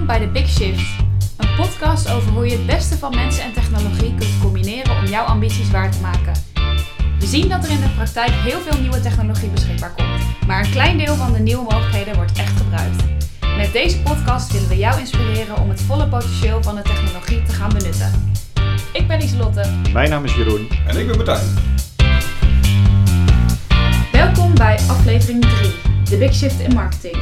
Welkom bij The Big Shift, een podcast over hoe je het beste van mensen en technologie kunt combineren om jouw ambities waar te maken. We zien dat er in de praktijk heel veel nieuwe technologie beschikbaar komt, maar een klein deel van de nieuwe mogelijkheden wordt echt gebruikt. Met deze podcast willen we jou inspireren om het volle potentieel van de technologie te gaan benutten. Ik ben Islotte. Mijn naam is Jeroen. En ik ben Martijn. Welkom bij aflevering 3, The Big Shift in Marketing.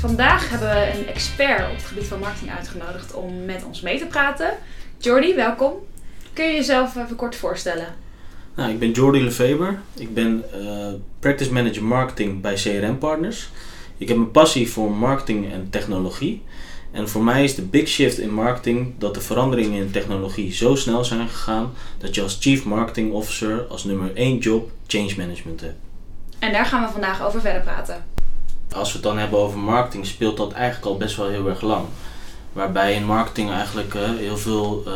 Vandaag hebben we een expert op het gebied van marketing uitgenodigd om met ons mee te praten. Jordi, welkom. Kun je jezelf even kort voorstellen? Nou, ik ben Jordi Lefeber. Ik ben eh, Practice Manager Marketing bij CRM Partners. Ik heb een passie voor marketing en technologie. En voor mij is de big shift in marketing dat de veranderingen in technologie zo snel zijn gegaan dat je als Chief Marketing Officer als nummer 1 job change management hebt. En daar gaan we vandaag over verder praten. Als we het dan hebben over marketing, speelt dat eigenlijk al best wel heel erg lang. Waarbij in marketing eigenlijk eh, heel veel eh,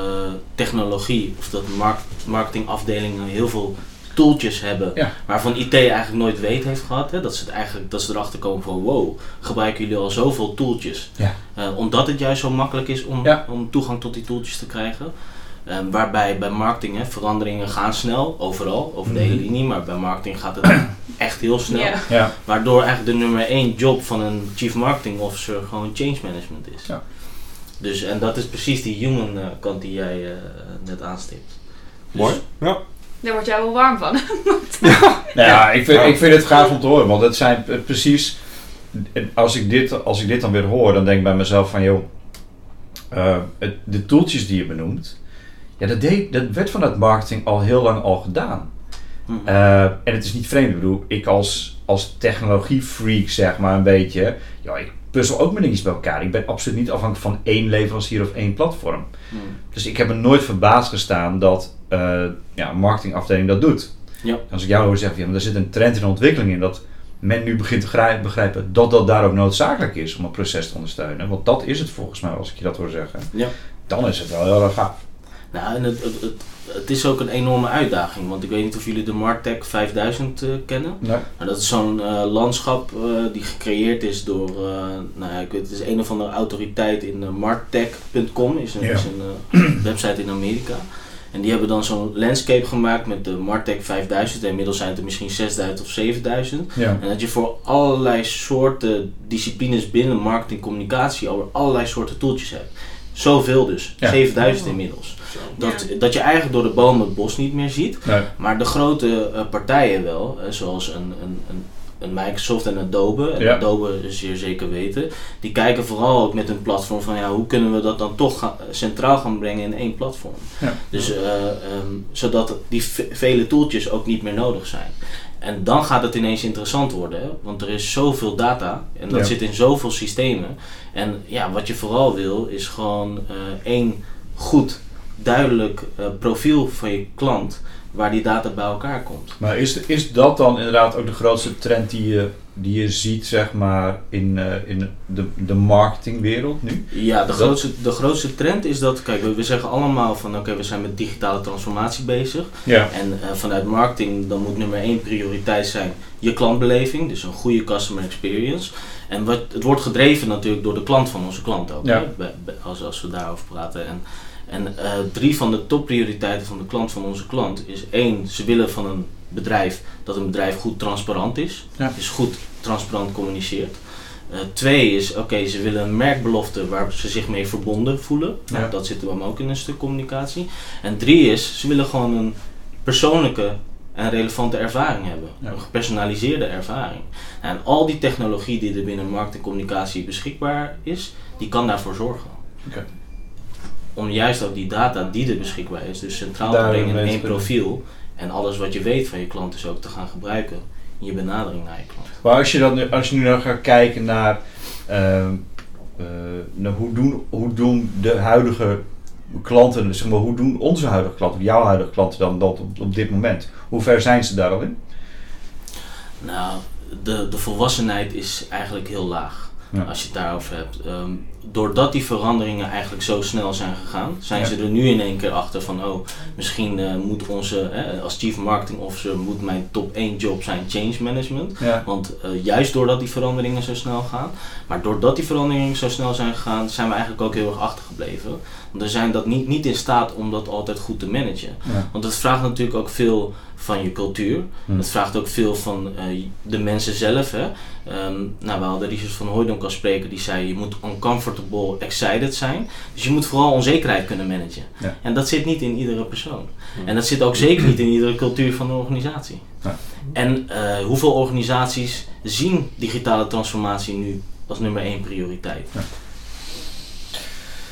technologie, of dat mark marketingafdelingen heel veel tooltjes hebben. Ja. Waarvan IT eigenlijk nooit weet heeft gehad. Hè? Dat, ze het eigenlijk, dat ze erachter komen van wow, gebruiken jullie al zoveel tooltjes. Ja. Eh, omdat het juist zo makkelijk is om, Ja. om toegang tot die tooltjes te krijgen. Waarbij bij marketing hè, veranderingen gaan snel, overal, over de Mhm. hele linie. Maar bij marketing gaat het echt heel snel. Ja. Ja. Waardoor eigenlijk de nummer één job van een chief marketing officer gewoon change management is. Ja. Dus, en dat is precies die human eh, kant die jij eh, net aanstipt. Dus- Mooi. Ja. Daar word jij wel warm van. Nou ja, ik vind, Ja. ik vind het gaaf om te horen, want het zijn p- precies. Als ik, dit, als ik dit dan weer hoor, dan denk ik bij mezelf van joh, eh, het, de tooltjes die je benoemt, ja, dat, deed, dat werd vanuit marketing al heel lang al gedaan. Mhm. Eh, en het is niet vreemd, ik bedoel, ik als, als technologiefreak zeg maar een beetje, ja, ik puzzel ook met dingetjes bij elkaar. Ik ben absoluut niet afhankelijk van één leverancier of één platform. Mhm. Dus ik heb me nooit verbaasd gestaan dat eh ja, een marketingafdeling dat doet. Ja. Als ik jou hoor zeggen, ja, maar er zit een trend in ontwikkeling in dat men nu begint te grijp- begrijpen dat dat daar ook noodzakelijk is om een proces te ondersteunen. Want dat is het volgens mij, als ik je dat hoor zeggen. Ja. Dan is het wel heel erg gaaf. Nou, en het, het, het, het is ook een enorme uitdaging. Want ik weet niet of jullie de Martech 5000 eh, kennen. Nee. Maar dat is zo'n eh, landschap eh, die gecreëerd is door, nou ja, ik weet, het is een of andere autoriteit in uh, martech.com, is een, Ja. is een website in Amerika. En die hebben dan zo'n landscape gemaakt met de Martech 5000. En inmiddels zijn het er misschien 6000 of 7000. Ja. En dat je voor allerlei soorten disciplines binnen marketing communicatie over allerlei soorten tooltjes hebt. Zoveel dus, Ja. 7000 inmiddels. Dat, dat je eigenlijk door de bomen het bos niet meer ziet. Nee. Maar de grote eh, partijen wel, eh, zoals een, een, een, een Microsoft en Adobe, en Ja. Adobe zeer zeker weten, die kijken vooral ook met hun platform van ja, hoe kunnen we dat dan toch ga- centraal gaan brengen in één platform. Ja. Dus eh, ehm, zodat die ve- vele tooltjes ook niet meer nodig zijn. En dan gaat het ineens interessant worden, hè? want er is zoveel data en dat Ja. zit in zoveel systemen. En ja, wat je vooral wil is gewoon eh, één goed, duidelijk eh, profiel van je klant waar die data bij elkaar komt. Maar is, is dat dan inderdaad ook de grootste trend die je, die je ziet, zeg maar, in, eh, in de, de marketingwereld nu? Ja, de Dat- grootste, de grootste trend is dat, kijk, we, we zeggen allemaal van oké, we zijn met digitale transformatie bezig. Ja. En eh, vanuit marketing, dan moet nummer één prioriteit zijn je klantbeleving, dus een goede customer experience. En wat, het wordt gedreven natuurlijk door de klant van onze klant ook, Ja. hè, als, als we daarover praten. En, en eh, drie van de topprioriteiten van de klant van onze klant is één, ze willen van een bedrijf dat een bedrijf goed transparant is, Ja. dus goed transparant communiceert. Eh, twee is, oké, ze willen een merkbelofte waar ze zich mee verbonden voelen. Nou, Ja. dat zit er dan ook in een stuk communicatie. En drie is, ze willen gewoon een persoonlijke en relevante ervaring hebben. Ja. Een gepersonaliseerde ervaring. Nou, en al die technologie die er binnen markt en communicatie beschikbaar is, die kan daarvoor zorgen. Om juist ook die data die er beschikbaar is, dus centraal te brengen in één profiel. En alles wat je weet van je klant dus ook te gaan gebruiken in je benadering naar je klant. Maar als je, dan nu, als je nu dan gaat kijken naar, ehm, eh, naar hoe, doen, hoe doen de huidige klanten, zeg maar, hoe doen onze huidige klanten, jouw huidige klanten dan dat op, op dit moment? Hoe ver zijn ze daar al in? Nou, de, de volwassenheid is eigenlijk heel laag. Ja. als je het daarover hebt. Ehm, doordat die veranderingen eigenlijk zo snel zijn gegaan, zijn Ja. ze er nu in één keer achter van, oh, misschien eh, moet onze, als chief marketing officer, moet mijn top 1 job zijn change management. Ja. Want eh, juist doordat die veranderingen zo snel gaan, maar doordat die veranderingen zo snel zijn gegaan, zijn we eigenlijk ook heel erg achtergebleven. Want we zijn dat niet, niet in staat om dat altijd goed te managen. Ja. Want het vraagt natuurlijk ook veel van je cultuur. Hm. Het vraagt ook veel van eh, de mensen zelf. Hè. Ehm, nou, we hadden Richard van Hooydonk als spreker die zei je moet uncomfortable excited zijn. Dus je moet vooral onzekerheid kunnen managen. Ja. En dat zit niet in iedere persoon. En dat zit ook zeker niet in iedere cultuur van een organisatie. Ja. En eh, hoeveel organisaties zien digitale transformatie nu als nummer één prioriteit?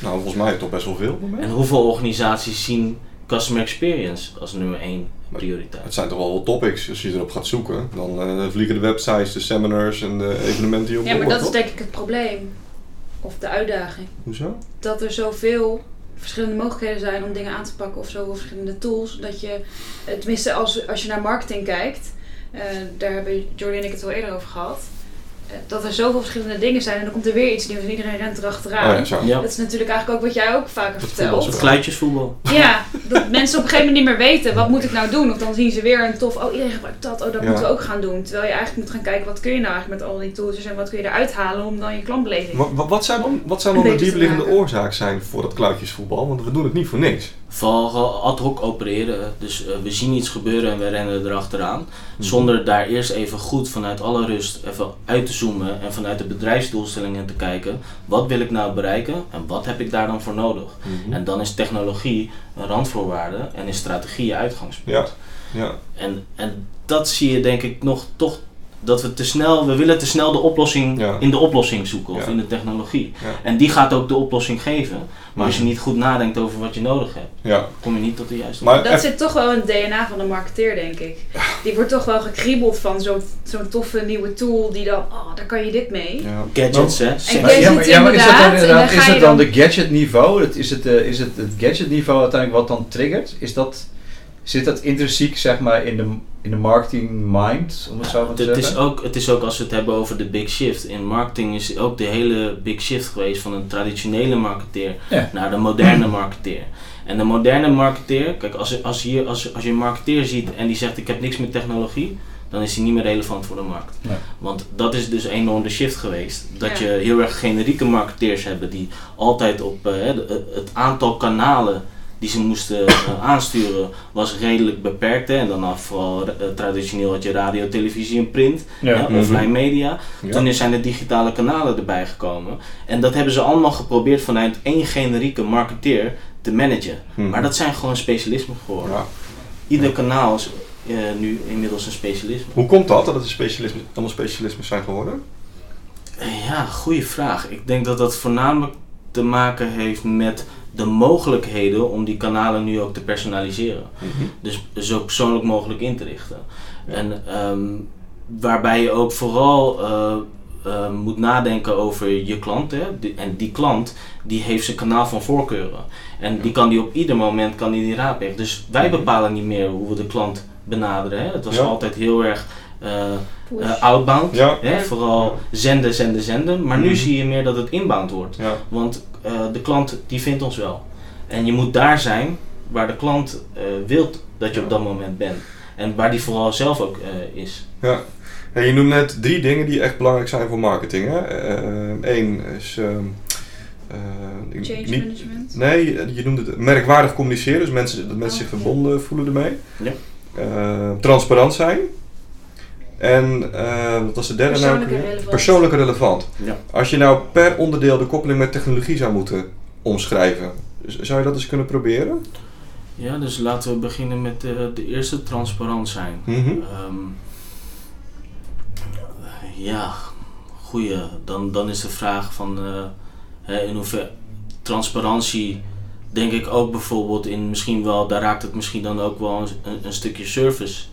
Nou, volgens mij toch best wel veel. En hoeveel organisaties zien customer experience als nummer één prioriteit? Het zijn toch wel wat topics. Als je erop gaat zoeken, dan eh, vliegen de websites, de seminars en de evenementen die op Ja, maar dat is denk ik het probleem. Of de uitdaging. Hoezo? Dat er zoveel verschillende mogelijkheden zijn om dingen aan te pakken of zoveel verschillende tools. Dat je, eh, tenminste als, als je naar marketing kijkt, eh, daar hebben Jordi en ik het al eerder over gehad. Eh, dat er zoveel verschillende dingen zijn en dan komt er weer iets nieuws en iedereen rent erachteraan. Oh ja, Dat is natuurlijk eigenlijk ook wat jij ook vaker Dat vertelt. het kluitjesvoetbal. Ja, dat mensen op een gegeven moment niet meer weten, wat moet ik nou doen? Of dan zien ze weer een tof, oh iedereen gebruikt dat, oh dat Ja. moeten we ook gaan doen. Terwijl je eigenlijk moet gaan kijken, wat kun je nou eigenlijk met al die tools en wat kun je eruit halen om dan je klantbeleving. Wat, wat- wat, zijn dan, wat zijn dan de diepliggende oorzaak zijn voor dat kluitjesvoetbal? Want we doen het niet voor niks. Vooral ad hoc opereren. Dus eh, we zien iets gebeuren en we rennen erachteraan. Mhm. Zonder daar eerst even goed vanuit alle rust even uit te zoomen en vanuit de bedrijfsdoelstellingen te kijken. Wat wil ik nou bereiken en wat heb ik daar dan voor nodig? Mhm. En dan is technologie een randvoorwaarde en is strategie je uitgangspunt. Ja. Ja. En, en dat zie je denk ik nog toch dat we te snel, we willen te snel de oplossing Ja. in de oplossing zoeken of Ja. in de technologie. Ja. En die gaat ook de oplossing geven. Maar als je niet goed nadenkt over wat je nodig hebt, ja. kom je niet tot de juiste Maar Dat zit toch wel in het DNA van de marketeer, denk ik. Die wordt toch wel gekriebeld van zo'n zo'n toffe nieuwe tool die dan, oh, daar kan je dit mee. ja. gadgets, hè? En. Maar, ja, maar, ja, maar is dat dan inderdaad, is het dan dan- de gadget niveau? Het, is, het, eh, is het het gadget niveau uiteindelijk wat dan triggert? Is dat, zit dat intrinsiek zeg maar in de, in de marketing mind, om het zo maar te Het zeggen? is, ook, het is ook als we het hebben over de big shift. In marketing is ook de hele big shift geweest van een traditionele marketeer Ja. naar de moderne marketeer. En de moderne marketeer, kijk, als, je- als, je, als, als je een marketeer ziet en die zegt ik heb niks met technologie, dan is hij niet meer relevant voor de markt. Want dat is dus enorm de shift geweest. Dat Ja. je heel erg generieke marketeers hebben die altijd op eh, het aantal kanalen die ze moesten eh, aansturen was redelijk beperkt. Hè. En dan af, vooral eh, traditioneel had je radio, televisie en print, Ja. hè, Mhm. offline media. Ja. Toen zijn de digitale kanalen erbij gekomen. En dat hebben ze allemaal geprobeerd vanuit één generieke marketeer te managen. Mhm. Maar dat zijn gewoon specialismen geworden. Ja. Ieder kanaal is eh, nu inmiddels een specialisme. Hoe komt dat, dat het een specialisme, allemaal specialismen zijn geworden? Ja, goede vraag. Ik denk dat dat voornamelijk te maken heeft met de mogelijkheden om die kanalen nu ook te personaliseren. Mhm. Dus zo persoonlijk mogelijk in te richten. En ehm, waarbij je ook vooral eh, eh, moet nadenken over je klant. Hè? Die- en die klant die heeft zijn kanaal van voorkeuren. En die kan die op ieder moment kan die, die raadplegen. Dus wij Mhm. bepalen niet meer hoe we de klant benaderen. Hè? Het was Ja. altijd heel erg outbound. Ja. Hè? Vooral zenden, zenden, zenden. Maar nu Mhm. zie je meer dat het inbound wordt. Ja. Want eh, de klant die vindt ons wel. En je moet daar zijn waar de klant eh wilt dat je Ja. op dat moment bent. En waar die vooral zelf ook eh, is. Ja. En je noemt net drie dingen die echt belangrijk zijn voor marketing. Eén is. ehm, eh, ik- Change niet- management. Nee, je noemde het merkwaardig communiceren, dus mensen, dat mensen Oh, zich ja. verbonden voelen ermee. Ja. Eh, transparant zijn. En eh, wat was de derde nou? Persoonlijke weer? relevant. Persoonlijke relevant. Ja. Als je nou per onderdeel de koppeling met technologie zou moeten omschrijven, zou je dat eens kunnen proberen? Ja, dus laten we beginnen met eh, de eerste transparant zijn. Mhm. Ehm, ja, goeie. Dan, dan is de vraag van eh, hè, in hoeverre transparantie denk ik ook bijvoorbeeld in misschien wel, daar raakt het misschien dan ook wel een, een stukje service.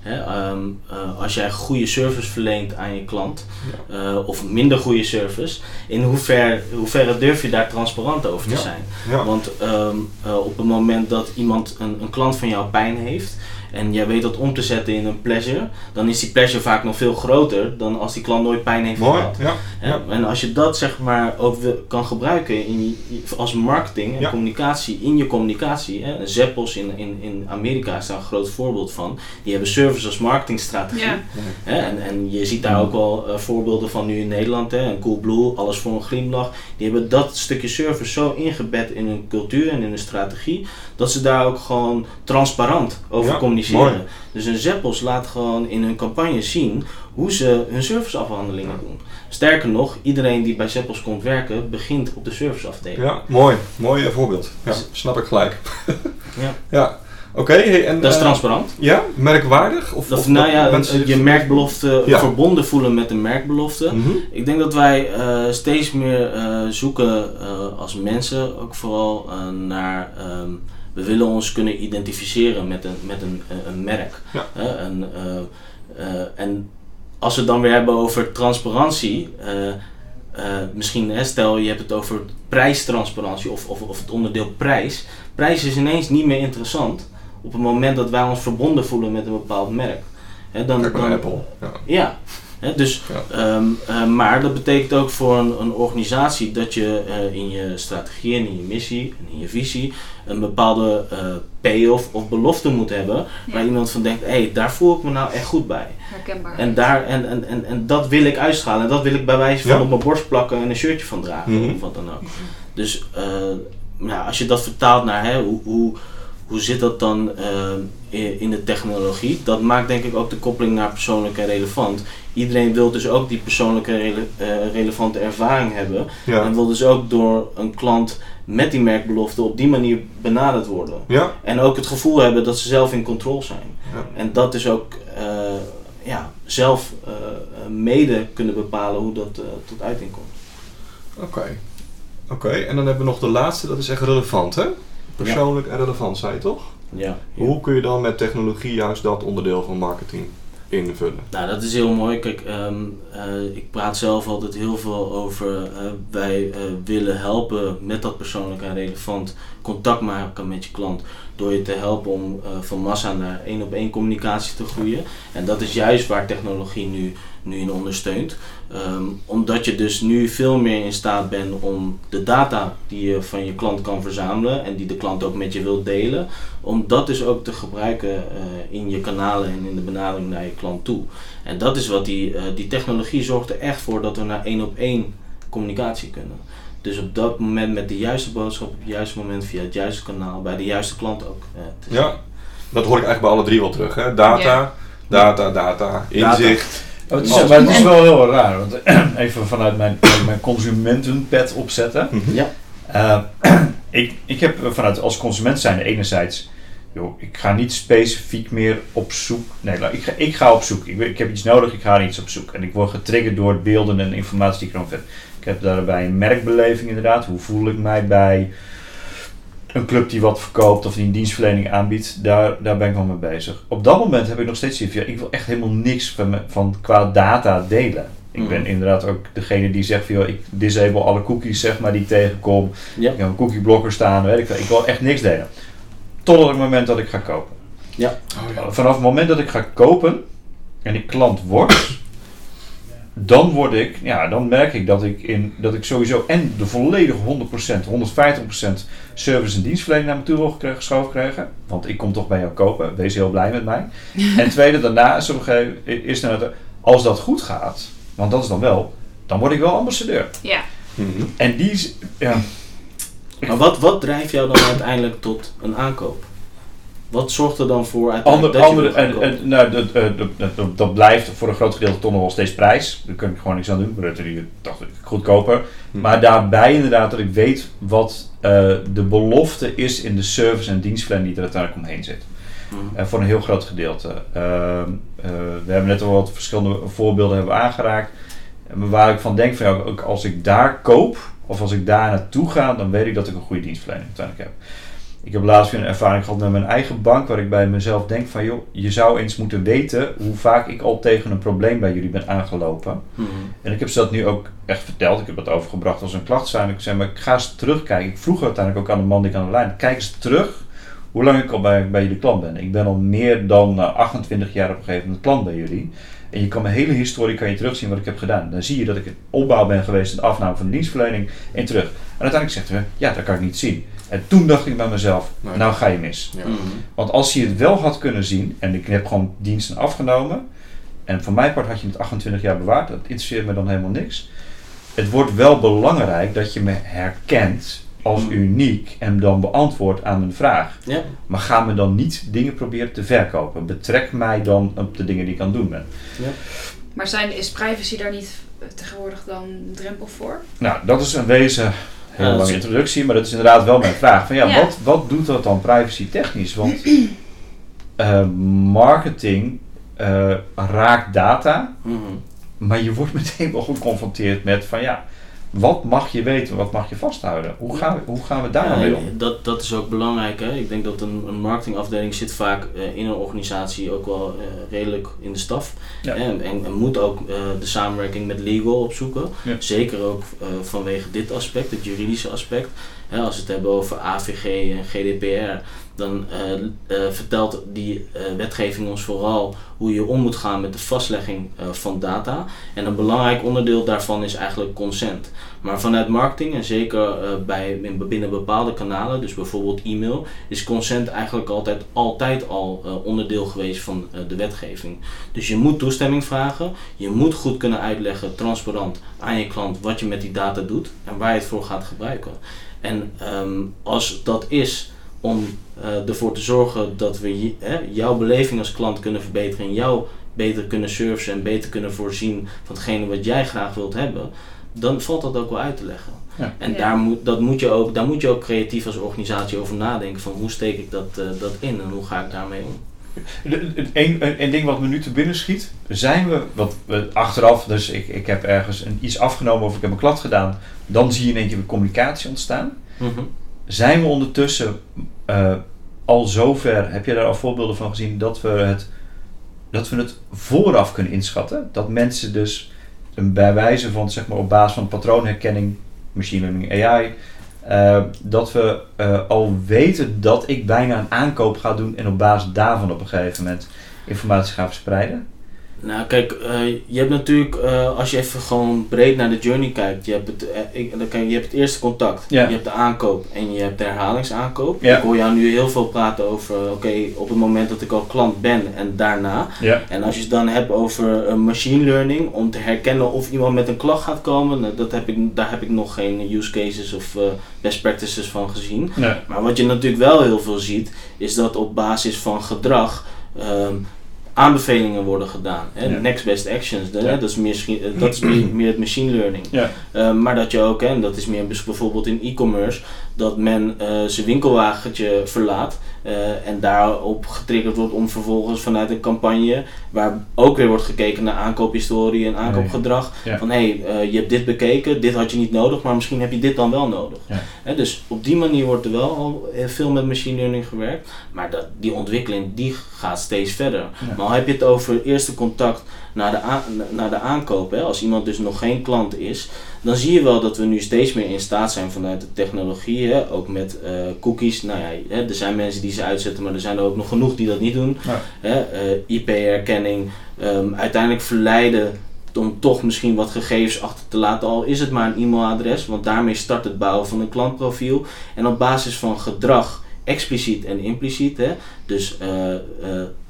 Hè, ehm, eh, als jij goede service verleent aan je klant, eh, of minder goede service, in hoeverre, hoeverre durf je daar transparant over te Ja. zijn? Ja. Want ehm, eh, op het moment dat iemand, een, een klant van jou pijn heeft en jij weet dat om te zetten in een pleasure, dan is die pleasure vaak nog veel groter dan als die klant nooit pijn heeft Mooi, gehad. ja. Ja, En als je dat zeg maar ook kan gebruiken in als marketing en Ja. communicatie in je communicatie. Hè. Zappos in, in, in Amerika is daar een groot voorbeeld van. Die hebben service als marketingstrategie. Ja. Hè? En, en je ziet daar ook wel eh, voorbeelden van nu in Nederland. Hè? En Coolblue, alles voor een glimlach. Die hebben dat stukje service zo ingebed in hun cultuur en in hun strategie. Dat ze daar ook gewoon transparant over Ja, communiceren. mooi. Dus een Zappos laat gewoon in hun campagne zien hoe ze hun serviceafhandelingen doen. Sterker nog, iedereen die bij Zappos komt werken, begint op de serviceafdeling. Ja, mooi. Mooi eh, voorbeeld. Ja, snap ik gelijk. Ja. ja. Oké, hey, en... Dat is eh, transparant. Ja, merkwaardig? Of, Of, of nou ja, mensen- je merkbelofte Ja. verbonden voelen met de merkbelofte. Mhm. Ik denk dat wij eh, steeds meer zoeken als mensen, ook vooral naar. ehm, we willen ons kunnen identificeren met een, met een, eh, een merk. Ja. Eh, eh, en als we het dan weer hebben over transparantie. misschien, hè, stel je hebt het over prijstransparantie of, of, of het onderdeel prijs. Prijs is ineens niet meer interessant op het moment dat wij ons verbonden voelen met een bepaald merk. Hè, dan, Kijk Apple. Ja. ja, hè, dus, ehm, eh, maar dat betekent ook voor een, een organisatie dat je eh, in je strategie en in je missie en in je visie een bepaalde eh payoff of belofte moet hebben. Waar iemand van denkt, hé, hey, daar voel ik me nou echt goed bij. Herkenbaar. En, daar, en, en, en, en dat wil ik uitstralen. En dat wil ik bij wijze van Ja. op mijn borst plakken en een shirtje van dragen. Mhm. Of wat dan ook. Dus eh, nou, als je dat vertaalt naar hè, hoe, hoe, hoe zit dat dan eh, in, de technologie, dat maakt denk ik ook de koppeling naar persoonlijk en relevant. Iedereen wil dus ook die persoonlijke rele- eh, relevante ervaring hebben. Ja. En wil dus ook door een klant met die merkbelofte op die manier benaderd worden. Ja. En ook het gevoel hebben dat ze zelf in controle zijn. Ja. En dat is ook eh, ja, zelf mede kunnen bepalen hoe dat tot uiting komt. Oké. Oké, en dan hebben we nog de laatste, dat is echt relevant, hè? Persoonlijk en relevant, zei je toch? Ja. Hoe kun je dan met technologie juist dat onderdeel van marketing invullen? Nou, dat is heel mooi. Kijk, ehm, eh, ik praat zelf altijd heel veel over. eh, wij eh, willen helpen met dat persoonlijk en relevant contact maken met je klant. Door je te helpen om van massa naar één op één communicatie te groeien. En dat is juist waar technologie nu, nu in ondersteunt. Ehm, omdat je dus nu veel meer in staat bent om de data die je van je klant kan verzamelen en die de klant ook met je wilt delen, om dat dus ook te gebruiken eh, in je kanalen en in de benadering naar je klant toe. En dat is wat die, eh, die technologie zorgt er echt voor dat we naar één op één communicatie kunnen. Dus op dat moment met de juiste boodschap, op het juiste moment via het juiste kanaal, bij de juiste klant ook. eh, te Ja, dat hoor ik eigenlijk bij alle drie wel terug, hè? Data, Ja. data, data, inzicht. Oh, het is, Alles. maar het is wel heel raar, want even vanuit mijn, mijn consumentenpad opzetten. Mhm. Ja. Eh, ik, ik heb vanuit als consument zijn enerzijds, joh, ik ga niet specifiek meer op zoek. Nee, ik ga, ik ga op zoek. Ik, ik heb iets nodig, ik ga naar iets op zoek. En ik word getriggerd door beelden en informatie die ik erom vind. Ik heb daarbij een merkbeleving inderdaad. Hoe voel ik mij bij een club die wat verkoopt of die een dienstverlening aanbiedt? Daar, daar ben ik wel mee bezig. Op dat moment heb ik nog steeds zoiets van, ja, ik wil echt helemaal niks van, me- van qua data delen. Ik Mhm. ben inderdaad ook degene die zegt van, joh, ik disable alle cookies zeg maar die ik tegenkom. Ja. Ik heb een cookieblokker staan, weet ik. Ik wil echt niks delen. Totdat het moment dat ik ga kopen. Ja. Vanaf het moment dat ik ga kopen en ik klant word, dan word ik, ja, dan merk ik dat ik, in, dat ik sowieso en de volledige 100%, 150% service en dienstverlening naar me toe wil geschoven krijgen. Want ik kom toch bij jou kopen, wees heel blij met mij. en tweede, daarna is, op een gegeven, is dan het, als dat goed gaat, want dat is dan wel, dan word ik wel ambassadeur. Ja. Mhm. En die, is- ja, Maar wat, wat drijft jou dan uiteindelijk tot een aankoop? Wat zorgt er dan voor dat andere, en, nou, dat, eh, dat, dat, dat blijft voor een groot gedeelte toch nog wel steeds prijs. Daar kun ik gewoon niks aan doen. Rutte die dacht ik goedkoper. Mhm. Maar daarbij inderdaad dat ik weet wat eh, de belofte is in de service en dienstverlening die er uiteindelijk omheen zit. Mhm. En voor een heel groot gedeelte. Ehm, eh, we hebben net al wat verschillende voorbeelden hebben aangeraakt. Waar ik van denk, van, ja, ook als ik daar koop, of als ik daar naartoe ga, dan weet ik dat ik een goede dienstverlening uiteindelijk heb. Ik heb laatst weer een ervaring gehad met mijn eigen bank, waar ik bij mezelf denk van, joh, je zou eens moeten weten hoe vaak ik al tegen een probleem bij jullie ben aangelopen. Mhm. En ik heb ze dat nu ook echt verteld. Ik heb dat overgebracht als een klacht zijn. Ik zei, maar ik ga eens terugkijken. Ik vroeg uiteindelijk ook aan de man die ik aan de lijn. Kijk eens terug hoe lang ik al bij, bij jullie klant ben. Ik ben al meer dan eh, 28 jaar op een gegeven moment klant bij jullie. En je kan mijn hele historie kan je terugzien wat ik heb gedaan. Dan zie je dat ik in opbouw ben geweest in de afname van de dienstverlening en terug. En uiteindelijk zegt hij, ja, dat kan ik niet zien. En toen dacht ik bij mezelf, Nee. nou ga je mis. Ja. Mhm. Want als je het wel had kunnen zien, en ik heb gewoon diensten afgenomen, en voor mijn part had je het 28 jaar bewaard, dat interesseert me dan helemaal niks. Het wordt wel belangrijk dat je me herkent als Mm. uniek en dan beantwoordt aan mijn vraag. Ja. Maar ga me dan niet dingen proberen te verkopen. Betrek mij dan op de dingen die ik aan het doen ben. Maar zijn, is privacy daar niet tegenwoordig dan een drempel voor? Nou, dat is een wezen, heel Ja, dat lange is- introductie, maar dat is inderdaad wel mijn vraag. Van ja, Ja. Wat, wat doet dat dan privacy technisch? Want eh, marketing eh, raakt data, Mhm. maar je wordt meteen wel geconfronteerd met van ja, wat mag je weten, wat mag je vasthouden? Hoe gaan we, hoe gaan we daar nou Ja, mee om? dat, dat is ook belangrijk. Hè? Ik denk dat een, een marketingafdeling zit vaak eh, in een organisatie ook wel eh, redelijk in de staf. Ja. En, en, en moet ook eh, de samenwerking met legal opzoeken. Ja. Zeker ook eh, vanwege dit aspect, het juridische aspect. Hè, als we het hebben over AVG en GDPR, dan eh, eh, vertelt die eh, wetgeving ons vooral hoe je om moet gaan met de vastlegging van data. En een belangrijk onderdeel daarvan is eigenlijk consent. Maar vanuit marketing en zeker bij, in, binnen bepaalde kanalen, dus bijvoorbeeld e-mail, is consent eigenlijk altijd, altijd al onderdeel geweest van de wetgeving. Dus je moet toestemming vragen, je moet goed kunnen uitleggen, transparant aan je klant, wat je met die data doet en waar je het voor gaat gebruiken. En ehm, als dat is om eh, ervoor te zorgen dat we hè, jouw beleving als klant kunnen verbeteren en jou beter kunnen servicen en beter kunnen voorzien van hetgene wat jij graag wilt hebben, dan valt dat ook wel uit te leggen. Ja. En Ja. daar, moet, dat moet je ook, daar moet je ook creatief als organisatie over nadenken van hoe steek ik dat, eh, dat in en hoe ga ik daarmee om. Eén een ding wat me nu te binnen schiet, zijn we, wat we achteraf, dus ik, ik heb ergens een, iets afgenomen of ik heb een klad gedaan, dan zie je in één keer weer communicatie ontstaan. Mhm. Zijn we ondertussen eh, al zover, heb je daar al voorbeelden van gezien, dat we het, dat we het vooraf kunnen inschatten? Dat mensen dus een bij wijze van, zeg maar op basis van patroonherkenning, machine learning AI, eh, dat we eh, al weten dat ik bijna een aankoop ga doen en op basis daarvan op een gegeven moment informatie ga verspreiden? Nou, kijk, eh, je hebt natuurlijk, eh, als je even gewoon breed naar de journey kijkt, je hebt het, eh, ik, dan kan, je hebt het eerste contact, je hebt de aankoop en je hebt de herhalingsaankoop. Ik hoor jou nu heel veel praten over, oké, op het moment dat ik al klant ben en daarna. En als je het dan hebt over machine learning, om te herkennen of iemand met een klacht gaat komen, dat heb ik, daar heb ik nog geen use cases of best practices van gezien. Nee. Maar wat je natuurlijk wel heel veel ziet, is dat op basis van gedrag ehm, aanbevelingen worden gedaan. Hè? Ja. Next best actions, de- Ja. hè, dat is, meer, schi- eh, dat is meer, het machine learning. Ja. Ehm, maar dat je ook, hè, en dat is meer bijvoorbeeld in e-commerce, dat men eh, zijn winkelwagentje verlaat eh, en daarop getriggerd wordt om vervolgens vanuit een campagne, waar ook weer wordt gekeken naar aankoophistorie en aankoopgedrag, van hé, hey, eh, je hebt dit bekeken, dit had je niet nodig, maar misschien heb je dit dan wel nodig. Hè, dus op die manier wordt er wel al veel met machine learning gewerkt, maar dat, die ontwikkeling die gaat steeds verder. Maar al heb je het over eerste contact naar de, naar de aankoop, hè, als iemand dus nog geen klant is, dan zie je wel dat we nu steeds meer in staat zijn vanuit de technologie, hè, ook met eh, cookies. Nou ja, hè, er zijn mensen die ze uitzetten, maar er zijn er ook nog genoeg die dat niet doen. Ja. Hè, eh, IP-herkenning, ehm, uiteindelijk verleiden om toch misschien wat gegevens achter te laten, al is het maar een e-mailadres, want daarmee start het bouwen van een klantprofiel. En op basis van gedrag, expliciet en impliciet, hè, dus eh, eh,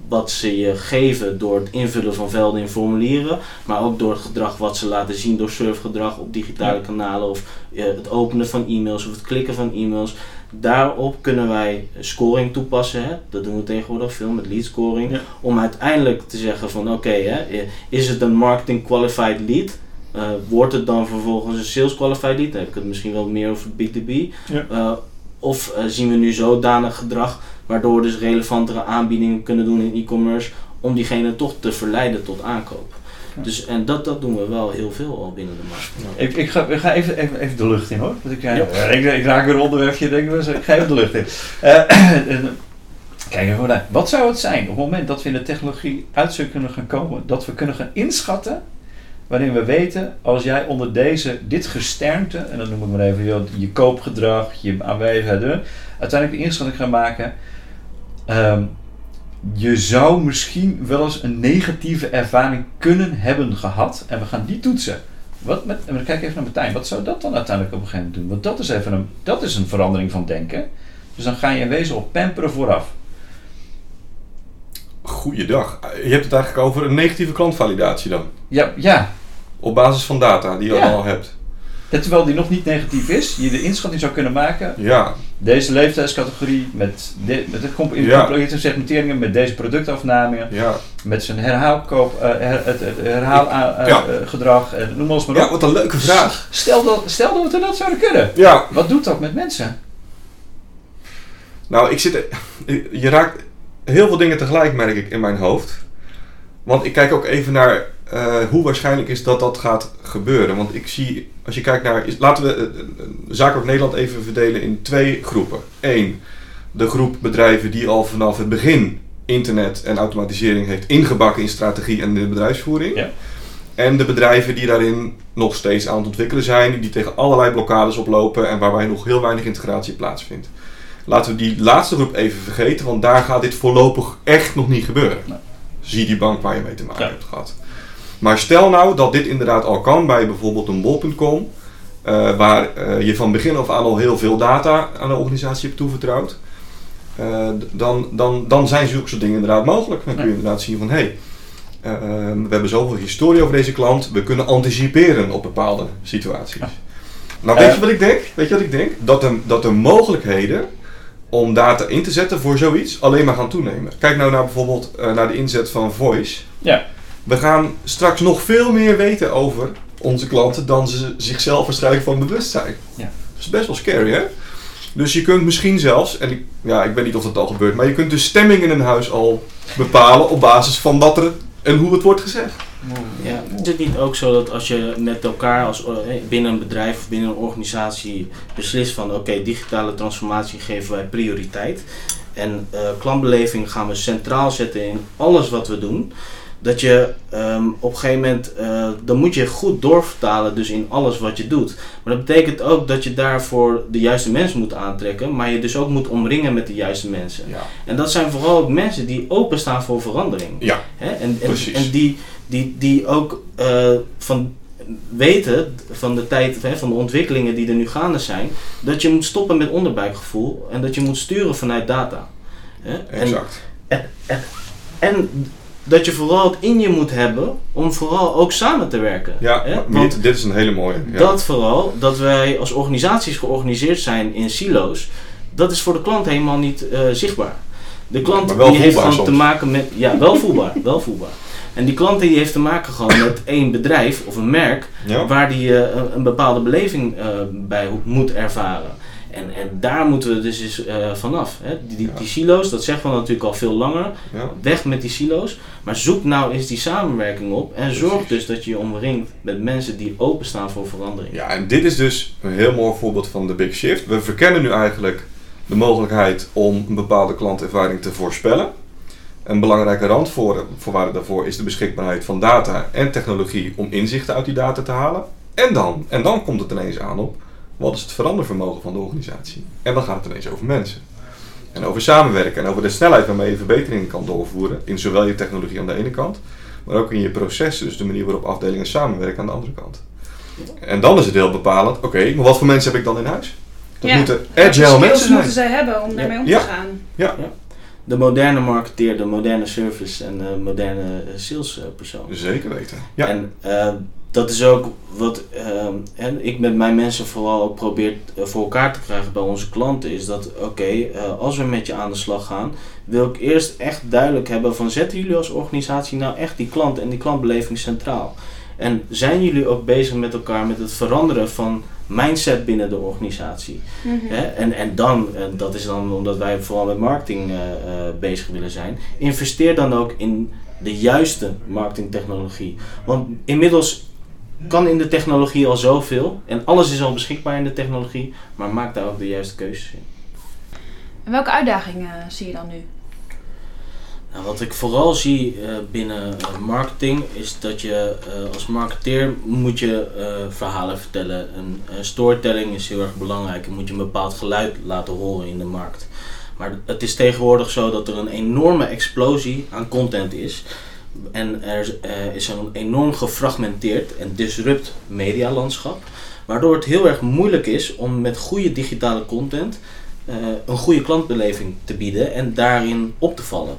wat ze je geven door het invullen van velden in formulieren, maar ook door het gedrag wat ze laten zien door surfgedrag op digitale kanalen of eh, het openen van e-mails of het klikken van e-mails. Daarop kunnen wij scoring toepassen. Hè? Dat doen we tegenwoordig veel met lead scoring. Ja. Om uiteindelijk te zeggen van oké, hè, is het een marketing qualified lead? Eh, wordt het dan vervolgens een sales qualified lead? Dan heb ik het misschien wel meer over B2B. Ja. Of eh, zien we nu zodanig gedrag waardoor we dus relevantere aanbiedingen kunnen doen in e-commerce om diegene toch te verleiden tot aankoop. Ja. Dus, en dat, dat doen we wel heel veel al binnen de markt. Ik, ik ga, ik ga even, even, even de lucht in hoor. Want ik, eh, Ja. ik, ik raak weer een onderwerpje, denk ik, dus ik ga even de lucht in. Eh, en, kijk even naar. Wat zou het zijn op het moment dat we in de technologie uit kunnen gaan komen, dat we kunnen gaan inschatten, waarin we weten, als jij onder deze, dit gesternte, en dan noem ik maar even je, koopgedrag, je aanwezigheid, uiteindelijk de inschatting gaan maken, Ehm, je zou misschien wel eens een negatieve ervaring kunnen hebben gehad. En we gaan die toetsen. Wat met, en we kijken even naar Martijn. Wat zou dat dan uiteindelijk op een gegeven moment doen? Want dat is even een, dat is een verandering van denken. Dus dan ga je in wezen op pamperen vooraf. Goeiedag. Je hebt het eigenlijk over een negatieve klantvalidatie dan. Ja, ja. Op basis van data die je Ja. al hebt. Ja, terwijl die nog niet negatief is, je de inschatting zou kunnen maken. Ja, Deze leeftijdscategorie met, de, met comp- Ja. segmenteringen, met deze productafname, ja. met zijn herhaalkoop, eh, her, het, het herhaalgedrag, Ja. en noem alles maar Ja, op. wat een leuke vraag. Stel dat, stel dat we dat zouden kunnen. Ja, Wat doet dat met mensen? nou, ik zit. Je raakt heel veel dingen tegelijk, merk ik, in mijn hoofd. Want ik kijk ook even naar eh, hoe waarschijnlijk is dat dat gaat gebeuren. Want ik zie, als je kijkt naar. is- laten we eh, eh, Zakelijk Nederland even verdelen in twee groepen. Eén, de groep bedrijven die al vanaf het begin internet en automatisering heeft ingebakken in strategie en in de bedrijfsvoering. Ja. En de bedrijven die daarin nog steeds aan het ontwikkelen zijn, die tegen allerlei blokkades oplopen en waarbij nog heel weinig integratie plaatsvindt. Laten we die laatste groep even vergeten, want daar gaat dit voorlopig echt nog niet gebeuren. Nee. Zie die bank waar je mee te maken Ja. hebt gehad. Maar stel nou dat dit inderdaad al kan bij bijvoorbeeld een bol.com, eh, waar eh, je van begin af aan al heel veel data aan de organisatie hebt toevertrouwd. eh, dan, dan, dan zijn zulke soort dingen inderdaad mogelijk. Dan kun je inderdaad zien van hé, hey, we hebben zoveel historie over deze klant, we kunnen anticiperen op bepaalde situaties. Ja. Nou, weet je wat ik denk? Weet je wat ik denk? Dat de, dat de mogelijkheden om data in te zetten voor zoiets alleen maar gaan toenemen. Kijk nou naar bijvoorbeeld eh, naar de inzet van voice. Ja. We gaan straks nog veel meer weten over onze klanten dan ze zichzelf waarschijnlijk van bewust zijn. Ja. Dat is best wel scary, hè? Dus je kunt misschien zelfs, en ik, ja, ik weet niet of dat al gebeurt, maar je kunt de stemming in een huis al bepalen op basis van wat er en hoe het wordt gezegd. Ja, is het niet ook zo dat als je met elkaar als, eh, binnen een bedrijf of binnen een organisatie beslist van oké, digitale transformatie geven wij prioriteit en eh, klantbeleving gaan we centraal zetten in alles wat we doen, dat je ehm, op een gegeven moment, eh, dan moet je goed doorvertalen dus in alles wat je doet. Maar dat betekent ook dat je daarvoor de juiste mensen moet aantrekken, maar je dus ook moet omringen met de juiste mensen. Ja. En dat zijn vooral ook mensen die openstaan voor verandering. Ja, Hè? En, en, Precies. en die, die, die ook eh, van weten van de tijd, van de ontwikkelingen die er nu gaande zijn, dat je moet stoppen met onderbuikgevoel en dat je moet sturen vanuit data. Hè? En, exact. en dat je vooral het in je moet hebben om vooral ook samen te werken. Ja, dit, dit is een hele mooie. Ja. dat vooral, dat wij als organisaties georganiseerd zijn in silo's, dat is voor de klant helemaal niet eh, zichtbaar. De klant die heeft gewoon te maken met, ja, wel voelbaar, wel voelbaar. En die klant die heeft te maken gewoon met één bedrijf of een merk ja? waar die eh, een, bepaalde beleving eh, bij moet ervaren. En, en daar moeten we dus eens eh, vanaf. Hè? Die, die, Ja. die silo's, dat zeggen we natuurlijk al veel langer. ja. Weg met die silo's. Maar zoek nou eens die samenwerking op. En zorg dus dat je je omringt met mensen die openstaan voor verandering. Ja, en dit is dus een heel mooi voorbeeld van de big shift. We verkennen nu eigenlijk de mogelijkheid om een bepaalde klantervaring te voorspellen. Een belangrijke randvoorwaarde daarvoor is de beschikbaarheid van data en technologie om inzichten uit die data te halen. En dan, en dan komt het ineens aan op wat is het verandervermogen van de organisatie. En dan gaat het ineens over mensen. En over samenwerken en over de snelheid waarmee je verbeteringen kan doorvoeren in zowel je technologie aan de ene kant, maar ook in je processen, dus de manier waarop afdelingen samenwerken aan de andere kant. En dan is het heel bepalend, oké, maar wat voor mensen heb ik dan in huis? Dat Ja. moeten agile mensen zijn. moeten zij hebben om daarmee om te Ja. gaan? De moderne marketeer, de moderne service en de moderne eh, salespersoon. Zeker weten. Ja, En eh, dat is ook wat ehm, en ik met mijn mensen vooral ook probeer eh, voor elkaar te krijgen bij onze klanten. Is dat oké, als we met je aan de slag gaan, wil ik eerst echt duidelijk hebben van zetten jullie als organisatie nou echt die klant en die klantbeleving centraal. En zijn jullie ook bezig met elkaar met het veranderen van mindset binnen de organisatie? Mhm. Hè? En, en dan, en dat is dan omdat wij vooral met marketing eh, eh, bezig willen zijn, investeer dan ook in de juiste marketingtechnologie. Want inmiddels kan in de technologie al zoveel en alles is al beschikbaar in de technologie, maar maak daar ook de juiste keuzes in. En welke uitdagingen eh, zie je dan nu? Nou, wat ik vooral zie eh, binnen marketing is dat je eh, als marketeer moet je eh, verhalen vertellen. Een storytelling is heel erg belangrijk. Je moet je een bepaald geluid laten horen in de markt. Maar het is tegenwoordig zo dat er een enorme explosie aan content is. En er is een enorm gefragmenteerd en disrupt medialandschap. Waardoor het heel erg moeilijk is om met goede digitale content een goede klantbeleving te bieden en daarin op te vallen.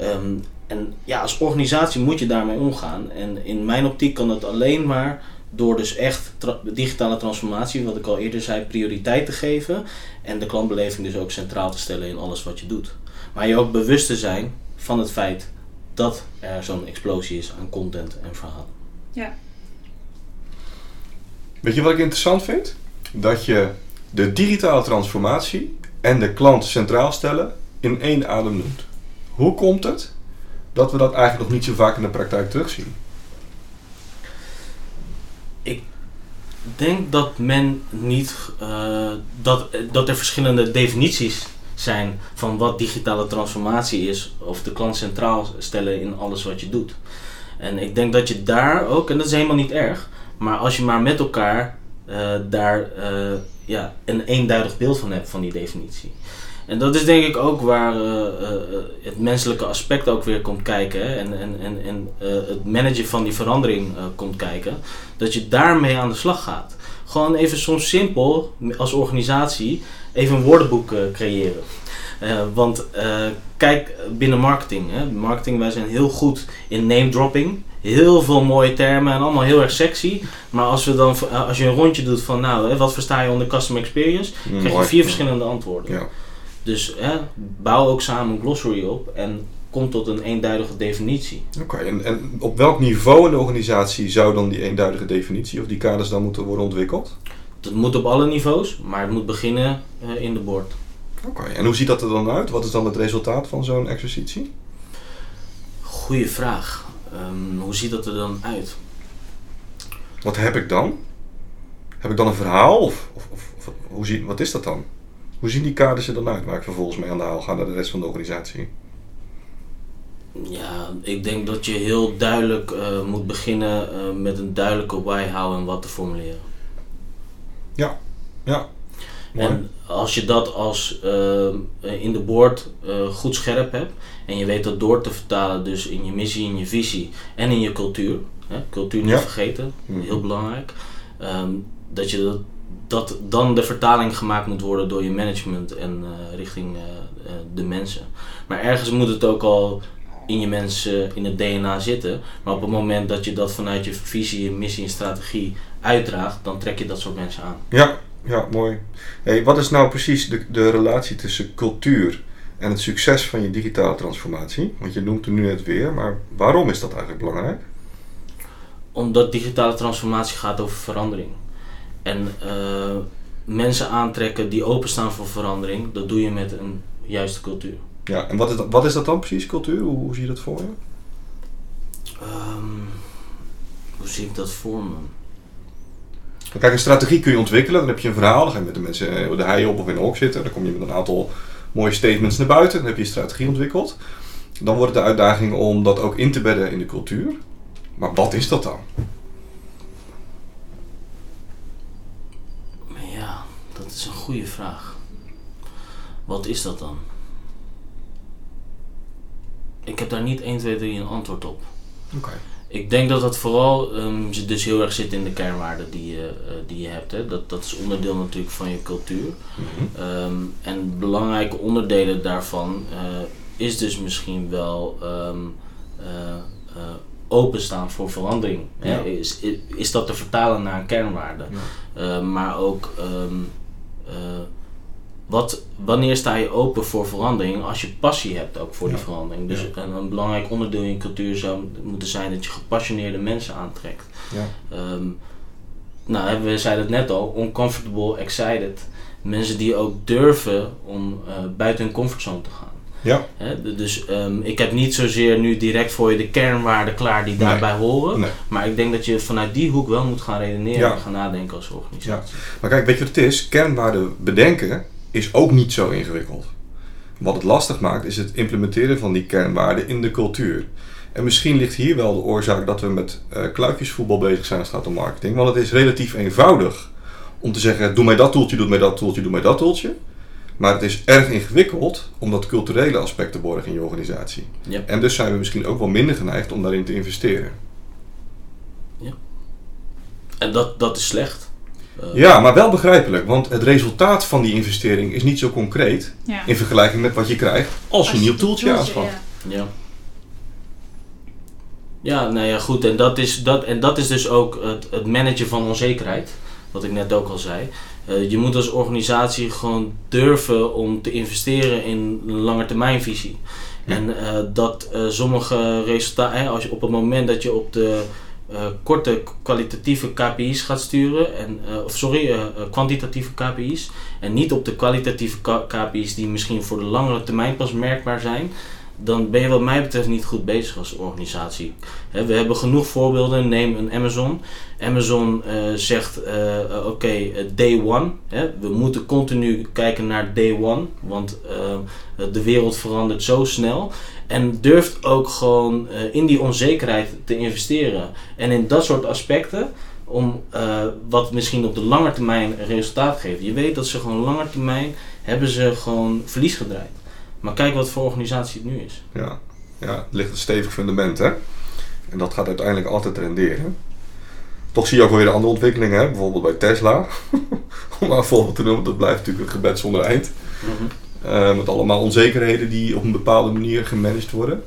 Um, en ja, als organisatie moet je daarmee omgaan. En in mijn optiek kan dat alleen maar door dus echt tra digitale transformatie, wat ik al eerder zei, prioriteit te geven. En de klantbeleving dus ook centraal te stellen in alles wat je doet. Maar je ook bewust te zijn van het feit dat er zo'n explosie is aan content en verhalen. Ja. Weet je wat ik interessant vind? Dat je de digitale transformatie en de klant centraal stellen in één adem noemt. Hoe komt het dat we dat eigenlijk nog niet zo vaak in de praktijk terugzien? Ik denk dat men niet. Uh, dat, dat er verschillende definities zijn van wat digitale transformatie is, of de klant centraal stellen in alles wat je doet. En ik denk dat je daar ook, en dat is helemaal niet erg, maar als je maar met elkaar uh, daar uh, ja, een eenduidig beeld van hebt van die definitie. En dat is denk ik ook waar uh, het menselijke aspect ook weer komt kijken. Hè? En, en, en, en het managen van die verandering komt kijken. Dat je daarmee aan de slag gaat. Gewoon even soms simpel als organisatie even een woordenboek creëren. want kijk binnen marketing. Hè? Marketing, wij zijn heel goed in name dropping heel veel mooie termen en allemaal heel erg sexy. Maar als, we dan, als je een rondje doet van, nou, wat versta je onder customer experience, krijg je vier verschillende antwoorden. Ja. Dus hè, bouw ook samen een glossary op en kom tot een eenduidige definitie. Oké, en, en op welk niveau in de organisatie zou dan die eenduidige definitie of die kaders dan moeten worden ontwikkeld? Dat moet op alle niveaus, maar het moet beginnen uh, in de board. Oké, en hoe ziet dat er dan uit? Wat is dan het resultaat van zo'n exercitie? Goeie vraag. Um, hoe ziet dat er dan uit? Wat heb ik dan? Heb ik dan een verhaal? Of, of, of hoe zie, wat is dat dan? Hoe zien die kaders er dan uit waar ik vervolgens mee aan de haal ga naar de rest van de organisatie? Ja, ik denk dat je heel duidelijk uh, moet beginnen uh, met een duidelijke why, how en wat te formuleren. Ja, ja. En als je dat als uh, in de board goed scherp hebt en je weet dat door te vertalen dus in je missie, in je visie en in je cultuur, hè, cultuur niet vergeten, mhm. heel belangrijk, um, dat je dat dat dan de vertaling gemaakt moet worden door je management en uh, richting uh, uh, de mensen. Maar ergens moet het ook al in je mensen, in het DNA zitten. Maar op het moment dat je dat vanuit je visie, missie en strategie uitdraagt, dan trek je dat soort mensen aan. Ja, ja mooi. Hey, wat is nou precies de, de relatie tussen cultuur en het succes van je digitale transformatie? Want je noemt het nu net weer, maar waarom is dat eigenlijk belangrijk? Omdat digitale transformatie gaat over verandering. En uh, mensen aantrekken die openstaan voor verandering, dat doe je met een juiste cultuur. Ja, en wat is dat, wat is dat dan precies, cultuur? Hoe, hoe zie je dat voor je? Um, hoe zie ik dat voor me? Kijk, een strategie kun je ontwikkelen. Dan heb je een verhaal. Dan ga je met de mensen de hei op of in een hok zitten. Dan kom je met een aantal mooie statements naar buiten. Dan heb je een strategie ontwikkeld. Dan wordt het de uitdaging om dat ook in te bedden in de cultuur. Maar wat is dat dan? dat is een goede vraag. Wat is dat dan? Ik heb daar niet 1, 2, 3 een antwoord op. Oké. Ik denk dat dat vooral um, dus heel erg zit in de kernwaarden die je, uh, die je hebt. Hè. Dat, dat is onderdeel natuurlijk van je cultuur. Mm -hmm. um, en belangrijke onderdelen daarvan uh, is dus misschien wel um, uh, openstaan voor verandering. Ja. Hè. Is, is, is, dat te vertalen naar een kernwaarde? Ja. maar ook uh, wat, wanneer sta je open voor verandering als je passie hebt ook voor die verandering. Dus ja. een, een, belangrijk onderdeel in je cultuur zou moeten zijn dat je gepassioneerde mensen aantrekt. Ja. Um, nou, we zeiden het net al, uncomfortable, excited. Mensen die ook durven om uh, buiten hun comfortzone te gaan. Ja. He, dus um, ik heb niet zozeer nu direct voor je de kernwaarden klaar die daarbij nee. horen. Nee. Maar ik denk dat je vanuit die hoek wel moet gaan redeneren ja. en gaan nadenken als organisatie. Ja. Maar kijk, weet je wat het is? Kernwaarden bedenken is ook niet zo ingewikkeld. Wat het lastig maakt is het implementeren van die kernwaarden in de cultuur. En misschien ligt hier wel de oorzaak dat we met uh, kluitjesvoetbal bezig zijn als het gaat om marketing. Want het is relatief eenvoudig om te zeggen: doe mij dat toeltje, doe mij dat toeltje, doe mij dat toeltje. Maar het is erg ingewikkeld om dat culturele aspect te borgen in je organisatie. Ja. En dus zijn we misschien ook wel minder geneigd om daarin te investeren. En dat, dat is slecht. Eh, Ja, maar wel begrijpelijk, want het resultaat van die investering is niet zo concreet Ja. in vergelijking met wat je krijgt als je een nieuw toeltje aanschaft. ja. Ja. Ja, nou ja, goed. En dat is, dat, en dat is dus ook het, het managen van onzekerheid. Wat ik net ook al zei. Eh, je moet als organisatie gewoon durven om te investeren in een langetermijnvisie. Ja. En eh, dat eh, sommige resultaten, als je op het moment dat je op de korte kwalitatieve KPI's gaat sturen, en, of sorry, kwantitatieve KPI's, en niet op de kwalitatieve KPI's die misschien voor de langere termijn pas merkbaar zijn, dan ben je wat mij betreft niet goed bezig als organisatie. We hebben genoeg voorbeelden. Neem een Amazon. Amazon eh, zegt, eh, eh, oké, day one. We moeten continu kijken naar day one. Want de wereld verandert zo snel. En durft ook gewoon in die onzekerheid te investeren. En in dat soort aspecten. Om wat misschien op de lange termijn resultaat geeft. Je weet dat ze gewoon lange termijn hebben ze gewoon verlies gedraaid. Maar kijk wat voor organisatie het nu is. Ja, ja het ligt een stevig fundament, hè. En dat gaat uiteindelijk altijd renderen. Toch zie je ook wel weer de andere ontwikkelingen, hè? bijvoorbeeld bij Tesla. Om maar een voorbeeld te noemen, dat blijft natuurlijk een gebed zonder eind. Eh, met allemaal onzekerheden die op een bepaalde manier gemanaged worden.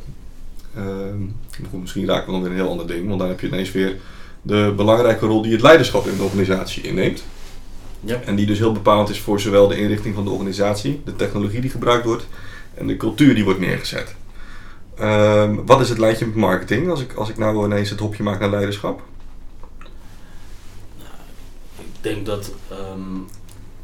Ehm, goed, misschien raken we dan weer een heel ander ding, want dan heb je ineens weer de belangrijke rol die het leiderschap in de organisatie inneemt. Ja. En die dus heel bepalend is voor zowel de inrichting van de organisatie, de technologie die gebruikt wordt en de cultuur die wordt neergezet. Ehm, wat is het lijntje met marketing als ik, als ik nou ineens het hopje maak naar leiderschap? Ik denk dat ehm,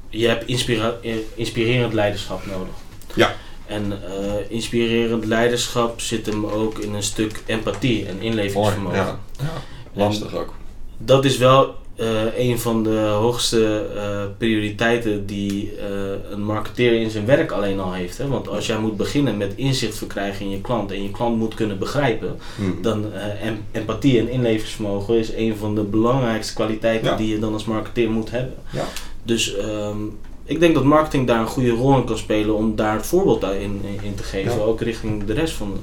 je hebt inspira- eh, inspirerend leiderschap nodig. Ja. En eh, inspirerend leiderschap zit hem ook in een stuk empathie en inlevingsvermogen. Ja, ja. lastig ook. Dat is wel eh, een van de hoogste eh, prioriteiten die eh, een marketeer in zijn werk alleen al heeft. Hè? Want als jij moet beginnen met inzicht verkrijgen in je klant en je klant moet kunnen begrijpen, Hmm. dan em- empathie en inlevingsvermogen is een van de belangrijkste kwaliteiten Ja. die je dan als marketeer moet hebben. Ja. Dus ehm, ik denk dat marketing daar een goede rol in kan spelen om daar het voorbeeld in, in, in te geven, Ja. ook richting de rest van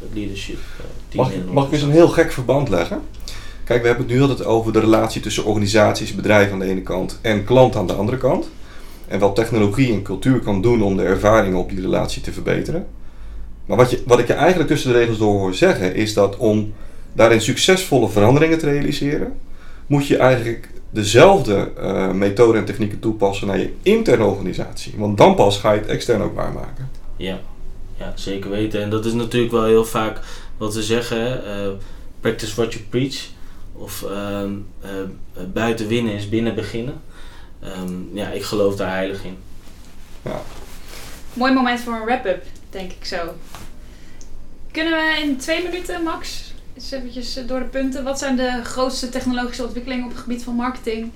het leadership team. Mag, mag ik eens een heel gek verband leggen? Kijk, we hebben het nu altijd over de relatie tussen organisaties, bedrijven aan de ene kant en klant aan de andere kant. En wat technologie en cultuur kan doen om de ervaringen op die relatie te verbeteren. Maar wat, je, wat ik je eigenlijk tussen de regels door hoor zeggen, is dat om daarin succesvolle veranderingen te realiseren, moet je eigenlijk dezelfde eh methoden en technieken toepassen naar je interne organisatie. Want dan pas ga je het extern ook waarmaken. Ja. ja, zeker weten. En dat is natuurlijk wel heel vaak wat we zeggen: eh, practice what you preach. Of ehm, eh, buiten winnen is binnen beginnen. Ehm, ja, ik geloof daar heilig in. Mooi moment voor een wrap-up, denk ik zo. Kunnen we in twee minuten, Max, eens eventjes eh, door de punten. Wat zijn de grootste technologische ontwikkelingen op het gebied van marketing?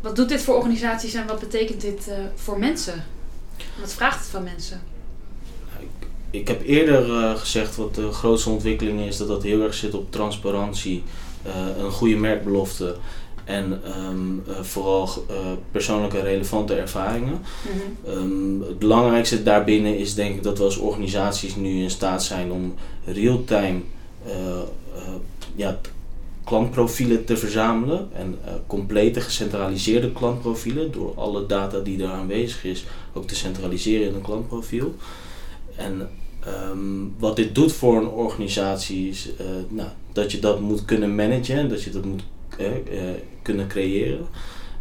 Wat doet dit voor organisaties en wat betekent dit eh, voor mensen? Wat vraagt het van mensen? Ik heb eerder eh, gezegd wat de grootste ontwikkeling is, dat dat heel erg zit op transparantie, een goede merkbelofte en ehm, eh, vooral eh, persoonlijke relevante ervaringen. Ehm, het belangrijkste daarbinnen is denk ik dat we als organisaties nu in staat zijn om real-time eh, eh, ja, klantprofielen te verzamelen en eh, complete gecentraliseerde klantprofielen door alle data die er aanwezig is ook te centraliseren in een klantprofiel. En ehm, wat dit doet voor een organisatie is eh, nou, dat je dat moet kunnen managen en dat je dat moet eh, kunnen creëren.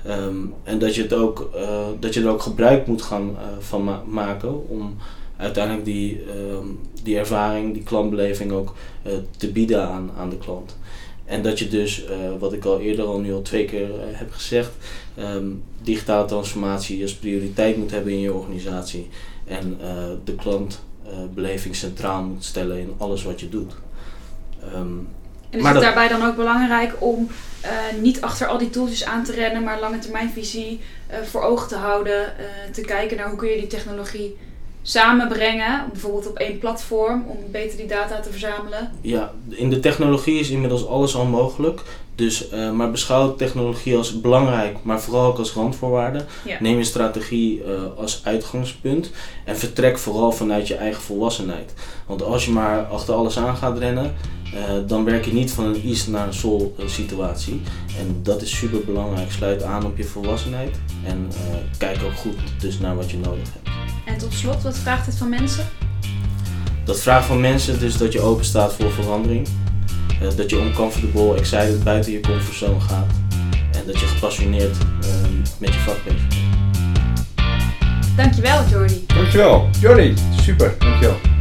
Ehm, en dat je, het ook, eh, dat je er ook gebruik moet gaan eh, van ma- maken om uiteindelijk die, ehm, die ervaring, die klantbeleving ook eh, te bieden aan, aan de klant. En dat je dus, wat ik al eerder al nu al twee keer heb gezegd, ehm, digitale transformatie als prioriteit moet hebben in je organisatie. En de klantbeleving centraal moet stellen in alles wat je doet. En is Maar het dat- daarbij dan ook belangrijk om eh, niet achter al die tooltjes aan te rennen, maar lange termijnvisie eh, voor ogen te houden, eh, te kijken naar hoe kun je die technologie samenbrengen, bijvoorbeeld op één platform, om beter die data te verzamelen? Ja, in de technologie is inmiddels alles al mogelijk. Dus, uh, maar beschouw technologie als belangrijk, maar vooral ook als randvoorwaarde. Ja. Neem je strategie uh, als uitgangspunt en vertrek vooral vanuit je eigen volwassenheid. Want als je maar achter alles aan gaat rennen, uh, dan werk je niet van een east naar een sol situatie. En dat is super belangrijk. Sluit aan op je volwassenheid en kijk ook goed dus naar wat je nodig hebt. En tot slot, wat vraagt het van mensen? Dat vraagt van mensen dus dat je open staat voor verandering. Uh, dat je uncomfortable, excited buiten je comfortzone gaat. En dat je gepassioneerd uh, met je vak bent. Dankjewel, Jordi. Dankjewel. Jordi, super. Dankjewel.